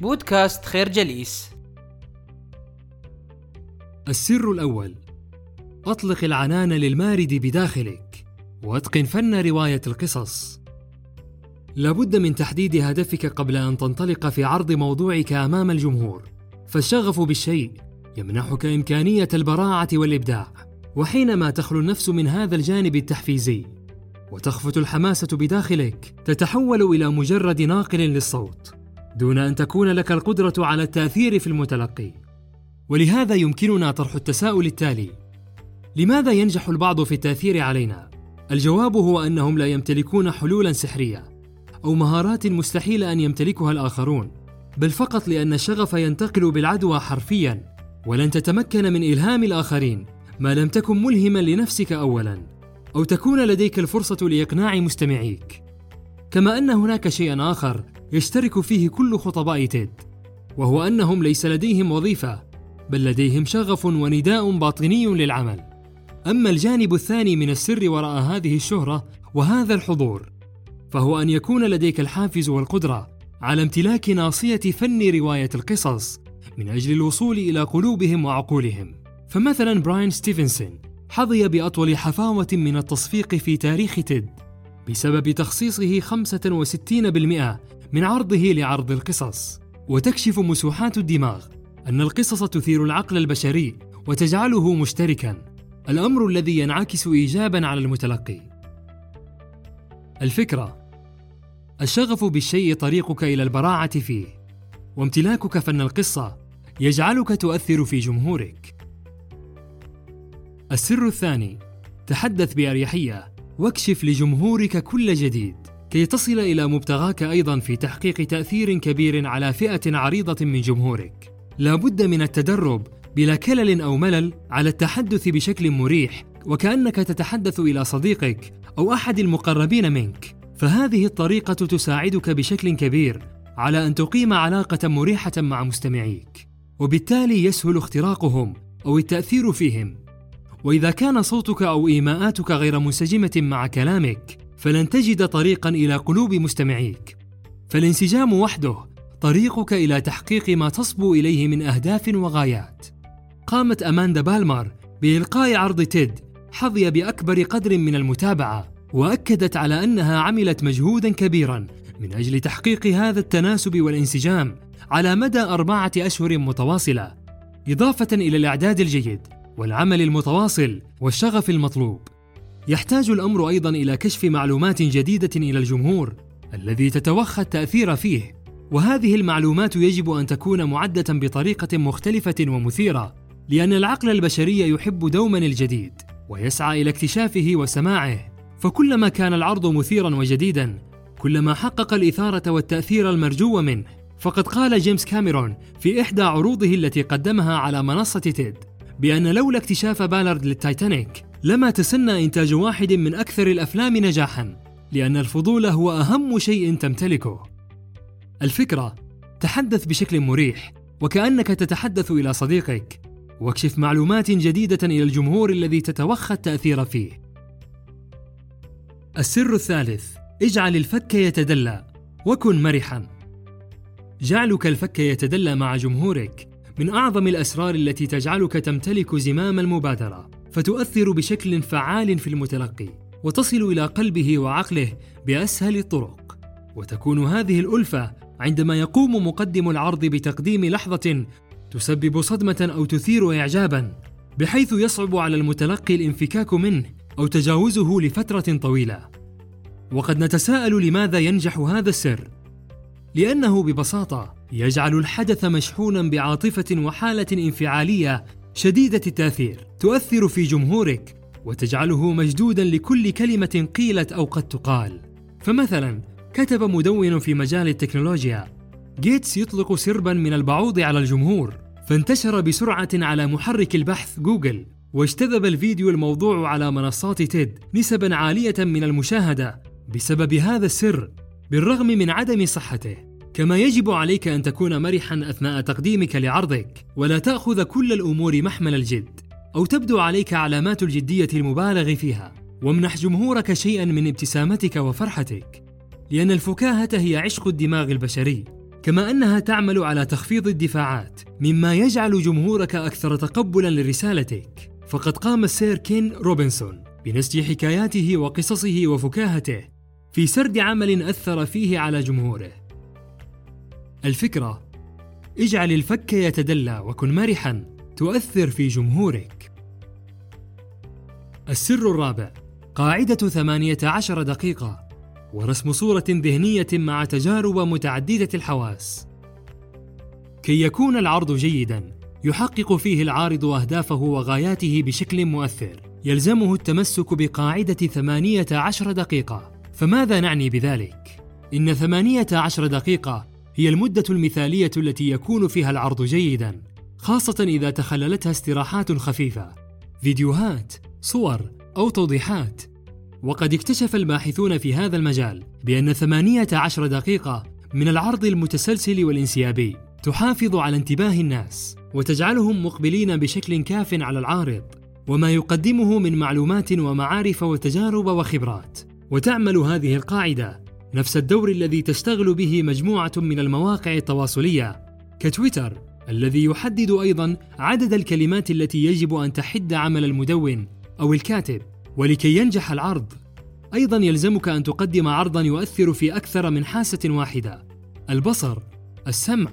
بودكاست خير جليس. السر الأول أطلق العنان للمارد بداخلك وأتقن فن رواية القصص. لابد من تحديد هدفك قبل أن تنطلق في عرض موضوعك أمام الجمهور. فالشغف بالشيء يمنحك إمكانية البراعة والإبداع وحينما تخلو النفس من هذا الجانب التحفيزي وتخفت الحماسة بداخلك تتحول إلى مجرد ناقل للصوت. دون أن تكون لك القدرة على التأثير في المتلقي. ولهذا يمكننا طرح التساؤل التالي. لماذا ينجح البعض في التأثير علينا؟ الجواب هو أنهم لا يمتلكون حلولا سحرية أو مهارات مستحيل أن يمتلكها الآخرون بل فقط لأن الشغف ينتقل بالعدوى حرفيا ولن تتمكن من إلهام الآخرين ما لم تكن ملهما لنفسك أولا أو تكون لديك الفرصة لإقناع مستمعيك. كما أن هناك شيئا آخر يشترك فيه كل خطباء تيد وهو أنهم ليس لديهم وظيفة بل لديهم شغف ونداء باطني للعمل. أما الجانب الثاني من السر وراء هذه الشهرة وهذا الحضور فهو أن يكون لديك الحافز والقدرة على امتلاك ناصية فن رواية القصص من أجل الوصول إلى قلوبهم وعقولهم. فمثلا براين ستيفنسون حظي بأطول حفاوة من التصفيق في تاريخ تيد. بسبب تخصيصه 65% من عرضه لعرض القصص. وتكشف مسوحات الدماغ أن القصص تثير العقل البشري وتجعله مشتركا. الأمر الذي ينعكس إيجابا على المتلقي. الفكرة الشغف بالشيء طريقك إلى البراعة فيه وامتلاكك فن القصة يجعلك تؤثر في جمهورك. السر الثاني تحدث بأريحية واكشف لجمهورك كل جديد. كي تصل إلى مبتغاك أيضا في تحقيق تأثير كبير على فئة عريضة من جمهورك. لا بد من التدرب بلا كلل أو ملل على التحدث بشكل مريح وكأنك تتحدث إلى صديقك أو أحد المقربين منك. فهذه الطريقة تساعدك بشكل كبير على أن تقيم علاقة مريحة مع مستمعيك. وبالتالي يسهل اختراقهم أو التأثير فيهم. وإذا كان صوتك أو إيماءاتك غير منسجمة مع كلامك فلن تجد طريقا إلى قلوب مستمعيك. فالانسجام وحده طريقك إلى تحقيق ما تصبو إليه من أهداف وغايات. قامت أماندا بالمر بإلقاء عرض تيد حظي بأكبر قدر من المتابعة وأكدت على أنها عملت مجهودا كبيرا من أجل تحقيق هذا التناسب والانسجام على مدى أربعة أشهر متواصلة إضافة إلى الإعداد الجيد. والعمل المتواصل والشغف المطلوب. يحتاج الأمر أيضا إلى كشف معلومات جديدة إلى الجمهور الذي تتوخى التأثير فيه. وهذه المعلومات يجب أن تكون معدة بطريقة مختلفة ومثيرة لأن العقل البشري يحب دوما الجديد ويسعى إلى اكتشافه وسماعه. فكلما كان العرض مثيرا وجديدا كلما حقق الإثارة والتأثير المرجو منه فقد قال جيمس كاميرون في إحدى عروضه التي قدمها على منصة تيد بأن لولا اكتشاف بالارد للتايتانيك لما تسنى إنتاج واحد من أكثر الأفلام نجاحا لأن الفضول هو أهم شيء تمتلكه. الفكرة تحدث بشكل مريح وكأنك تتحدث إلى صديقك. واكشف معلومات جديدة إلى الجمهور الذي تتوخى التأثير فيه. السر الثالث اجعل الفك يتدلى وكن مرحا. جعلك الفك يتدلى مع جمهورك. من أعظم الأسرار التي تجعلك تمتلك زمام المبادرة فتؤثر بشكل فعال في المتلقي وتصل إلى قلبه وعقله بأسهل الطرق. وتكون هذه الألفة عندما يقوم مقدم العرض بتقديم لحظة تسبب صدمة أو تثير اعجابا بحيث يصعب على المتلقي الانفكاك منه أو تجاوزه لفترة طويلة. وقد نتساءل لماذا ينجح هذا السر؟ لأنه ببساطة يجعل الحدث مشحونا بعاطفة وحالة انفعالية شديدة التأثير. تؤثر في جمهورك وتجعله مجدودا لكل كلمة قيلت أو قد تقال. فمثلا كتب مدون في مجال التكنولوجيا جيتس يطلق سربا من البعوض على الجمهور فانتشر بسرعة على محرك البحث جوجل واجتذب الفيديو الموضوع على منصات تيد نسبا عالية من المشاهدة. بسبب هذا السر بالرغم من عدم صحته كما يجب عليك أن تكون مرحا أثناء تقديمك لعرضك ولا تأخذ كل الأمور محمل الجد أو تبدو عليك علامات الجدية المبالغ فيها. وامنح جمهورك شيئا من ابتسامتك وفرحتك لأن الفكاهة هي عشق الدماغ البشري كما أنها تعمل على تخفيض الدفاعات مما يجعل جمهورك أكثر تقبلا لرسالتك. فقد قام السير كين روبنسون بنسج حكاياته وقصصه وفكاهته في سرد عمل أثر فيه على جمهوره. الفكرة اجعل الفك يتدلى وكن مرحا تؤثر في جمهورك. السر الرابع قاعدة ثمانية عشر دقيقة ورسم صورة ذهنية مع تجارب متعددة الحواس. كي يكون العرض جيدا يحقق فيه العارض أهدافه وغاياته بشكل مؤثر. يلزمه التمسك بقاعدة ثمانية عشر دقيقة. فماذا نعني بذلك؟ إن ثمانية عشر دقيقة هي المدة المثالية التي يكون فيها العرض جيدا خاصة إذا تخللتها استراحات خفيفة فيديوهات صور أو توضيحات وقد اكتشف الباحثون في هذا المجال بأن 18 دقيقة من العرض المتسلسل والانسيابي تحافظ على انتباه الناس وتجعلهم مقبلين بشكل كاف على العارض وما يقدمه من معلومات ومعارف وتجارب وخبرات وتعمل هذه القاعدة نفس الدور الذي تشتغل به مجموعة من المواقع التواصلية كتويتر الذي يحدد أيضا عدد الكلمات التي يجب أن تحد عمل المدون أو الكاتب ولكي ينجح العرض. أيضا يلزمك أن تقدم عرضا يؤثر في أكثر من حاسة واحدة البصر السمع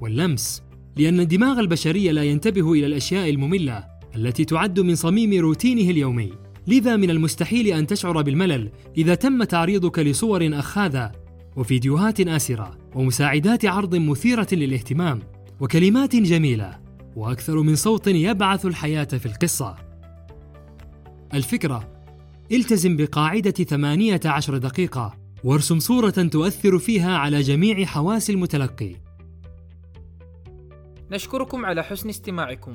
واللمس لأن الدماغ البشري لا ينتبه إلى الأشياء المملة التي تعد من صميم روتينه اليومي. لذا من المستحيل أن تشعر بالملل إذا تم تعريضك لصور أخاذة وفيديوهات آسرة ومساعدات عرض مثيرة للاهتمام وكلمات جميلة وأكثر من صوت يبعث الحياة في القصة. الفكرة التزم بقاعدة 18 دقيقة وارسم صورة تؤثر فيها على جميع حواس المتلقي. نشكركم على حسن استماعكم.